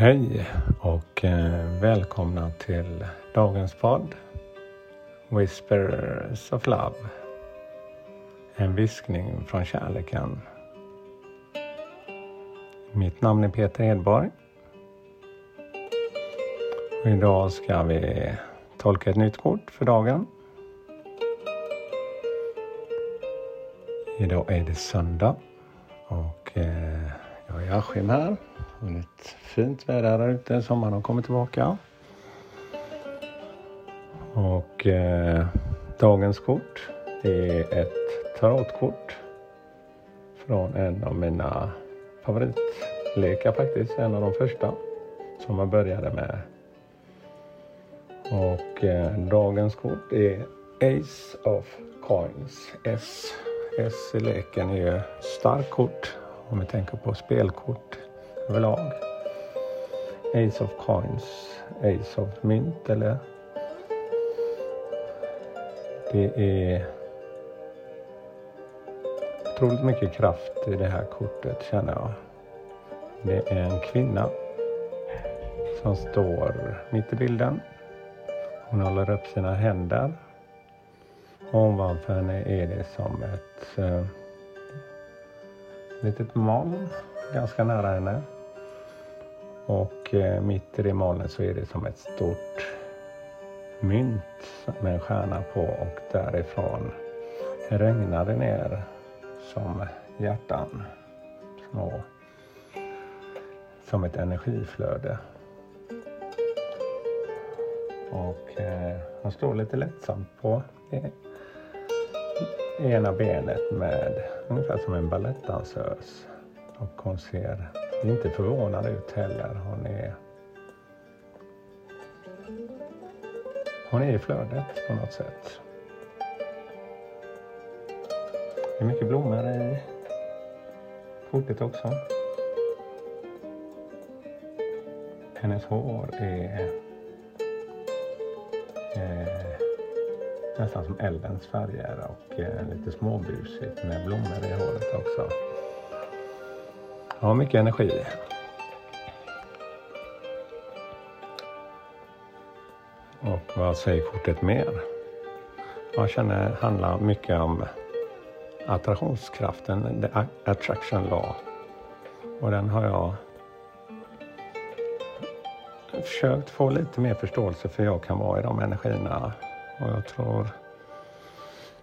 Hej och eh, välkomna till dagens podd Whispers of Love. En viskning från kärleken. Mitt namn är Peter Hedborg. Och idag ska vi tolka ett nytt kort för dagen. Idag är det söndag och eh, jag är Askim här. Och ett fint väder där ute. Sommaren har kommit tillbaka. Och eh, dagens kort är ett tarotkort från en av mina favoritlekar faktiskt. En av de första som jag började med. Och eh, dagens kort är Ace of Coins. S. S i leken är ju starkt kort om vi tänker på spelkort överlag. Ace of Coins, Ace of Mynt eller det är otroligt mycket kraft i det här kortet känner jag. Det är en kvinna som står mitt i bilden. Hon håller upp sina händer. Ovanför henne är det som ett eh, litet moln ganska nära henne. Och eh, mitt i det molnet så är det som ett stort mynt med en stjärna på och därifrån regnar det ner som hjärtan. Små, som ett energiflöde. Och eh, hon står lite lättsamt på det ena benet med ungefär som en balettdansös. Och hon ser inte förvånad ut heller. Hon är Hon är i flödet på något sätt. Det är mycket blommor i kortet också. Hennes hår är nästan som eldens färger och eh, lite småbusigt med blommor i håret också. Ja, mycket energi. Och vad säger kortet mer? Jag känner det handlar mycket om attraktionskraften, the attraction law. Och den har jag försökt få lite mer förståelse för jag kan vara i de energierna. Och jag tror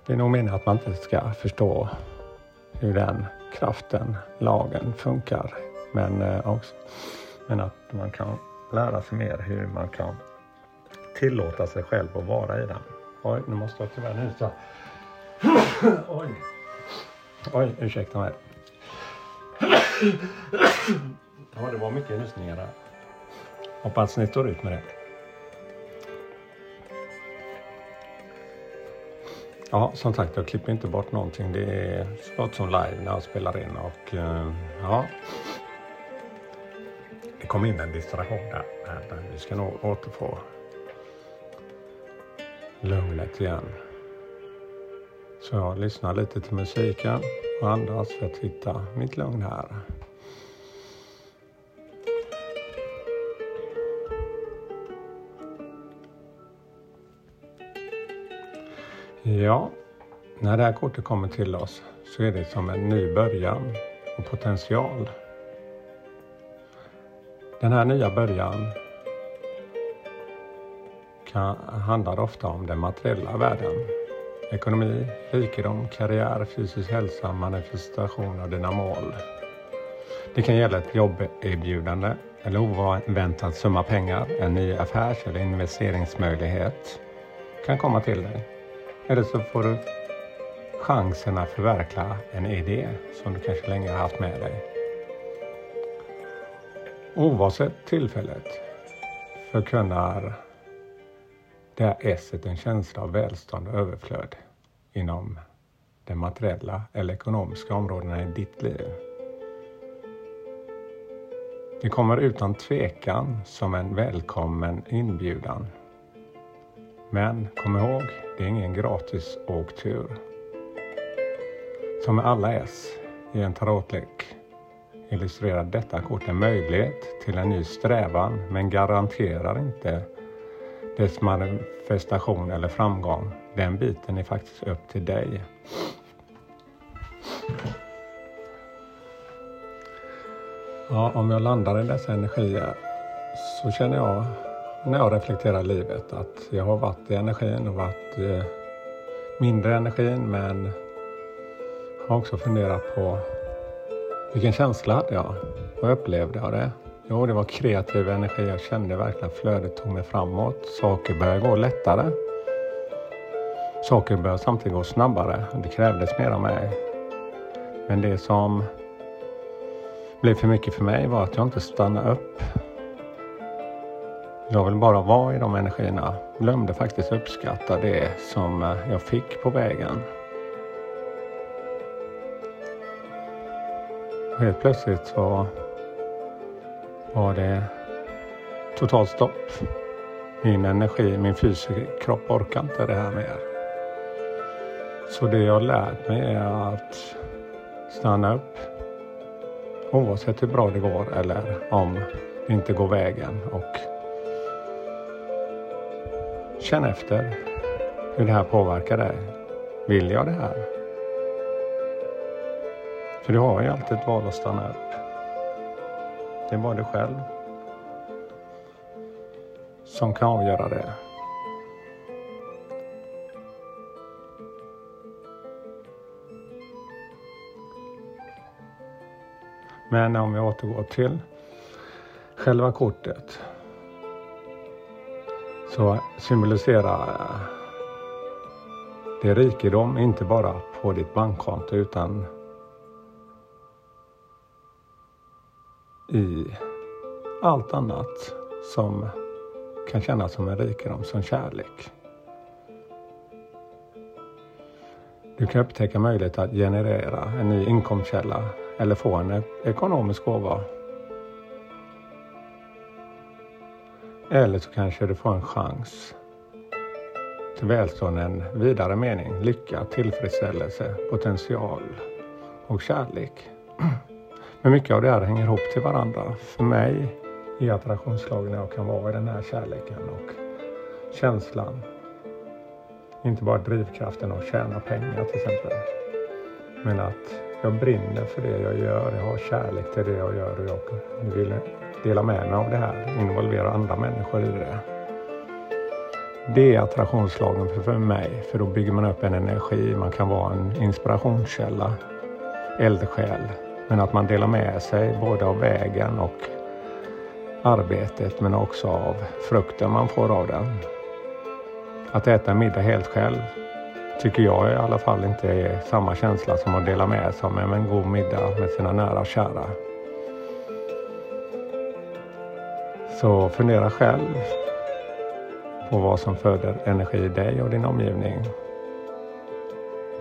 det är nog meningen att man inte ska förstå hur den kraften, lagen funkar. Men, eh, också, men att man kan lära sig mer hur man kan tillåta sig själv att vara i den. Oj, nu måste jag tyvärr nysa. Oj. Oj, ursäkta mig. Ja, det var mycket nysningar där. Hoppas ni står ut med det. Ja, som sagt, jag klipper inte bort någonting. Det är så som live när jag spelar in och eh, ja. Det kom in en distraktion där. Men vi ska nog återfå lugnet igen. Så jag lyssnar lite till musiken och andas för att hitta mitt lugn här. Ja, när det här kortet kommer till oss så är det som en ny början och potential. Den här nya början kan, handlar ofta om den materiella världen. Ekonomi, rikedom, karriär, fysisk hälsa, manifestation av dina mål. Det kan gälla ett jobberbjudande eller oväntad summa pengar, en ny affärs eller investeringsmöjlighet kan komma till dig. Eller så får du chansen att förverkliga en idé som du kanske länge har haft med dig. Oavsett tillfället förkunnar det här esset en känsla av välstånd och överflöd inom de materiella eller ekonomiska områdena i ditt liv. Det kommer utan tvekan som en välkommen inbjudan. Men kom ihåg, det är ingen gratis åktur. Som med alla S i en tarotlek illustrerar detta kort en möjlighet till en ny strävan men garanterar inte dess manifestation eller framgång. Den biten är faktiskt upp till dig. Ja, om jag landar i dessa energier så känner jag när jag reflekterar livet att jag har varit i energin och varit i mindre energin men har också funderat på vilken känsla hade jag? Vad upplevde jag det? Jo, det var kreativ energi. Jag kände verkligen flödet tog mig framåt. Saker började gå lättare. Saker började samtidigt gå snabbare. Det krävdes mer av mig. Men det som blev för mycket för mig var att jag inte stannade upp. Jag vill bara vara i de energierna. Glömde faktiskt uppskatta det som eh, jag fick på vägen. Och helt plötsligt så var det totalt stopp. Min energi, min fysiska kropp orkar inte det här mer. Så det jag lärt mig är att stanna upp oavsett hur bra det går eller om det inte går vägen och Känn efter hur det här påverkar dig. Vill jag det här? För du har ju alltid ett val att stanna upp. Det är bara du själv som kan avgöra det. Men om vi återgår till själva kortet så symboliserar eh, det rikedom inte bara på ditt bankkonto utan i allt annat som kan kännas som en rikedom, som kärlek. Du kan upptäcka möjlighet att generera en ny inkomstkälla eller få en ekonomisk gåva. Eller så kanske du får en chans till välstånd, en vidare mening, lycka, tillfredsställelse, potential och kärlek. Men mycket av det här hänger ihop till varandra. För mig är attraktionslagen när jag kan vara i den här kärleken och känslan. Inte bara drivkraften att tjäna pengar till exempel. Men att jag brinner för det jag gör. Jag har kärlek till det jag gör och jag vill dela med mig av det här. Involvera andra människor i det. Det är attraktionslagen för, mig. För då bygger man upp en energi. Man kan vara en inspirationskälla. Eldsjäl men att man delar med sig både av vägen och arbetet men också av frukten man får av den. Att äta middag helt själv tycker jag i alla fall inte är samma känsla som att dela med sig av en god middag med sina nära och kära. Så fundera själv på vad som föder energi i dig och din omgivning.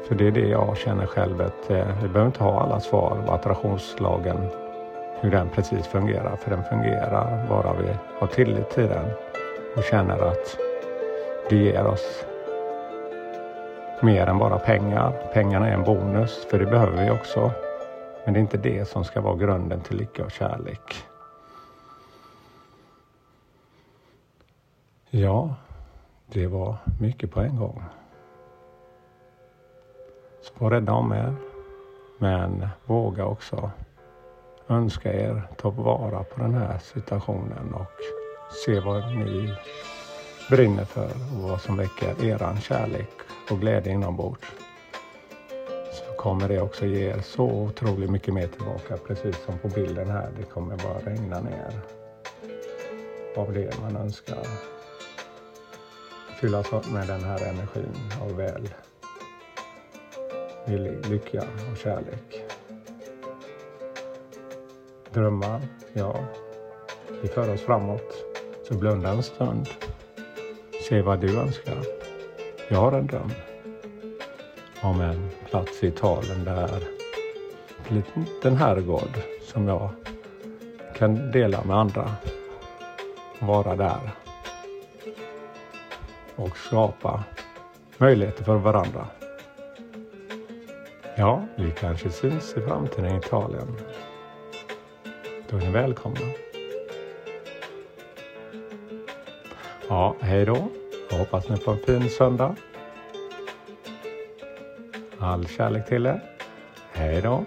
För det är det jag känner själv att eh, vi behöver inte ha alla svar på attraktionslagen, hur den precis fungerar. För den fungerar bara vi har tillit till den och känner att det ger oss mer än bara pengar. Pengarna är en bonus, för det behöver vi också. Men det är inte det som ska vara grunden till lycka och kärlek. Ja, det var mycket på en gång. Så var rädda om er. Men våga också önska er ta vara på den här situationen och se vad ni brinner för och vad som väcker eran kärlek och glädje inombords. Så kommer det också ge er så otroligt mycket mer tillbaka, precis som på bilden här. Det kommer bara regna ner av det man önskar. Fyllas med den här energin av väl lycka och kärlek. Drömmar, ja, det för oss framåt. Så blunda en stund. Se vad du önskar. Jag har en dröm om en plats i Italien där en liten herrgård som jag kan dela med andra. Vara där och skapa möjligheter för varandra. Ja, vi kanske syns i framtiden i Italien. Då är ni välkomna. Ja, hej då. Jag hoppas ni får en fin söndag. All kärlek till er. Hej då.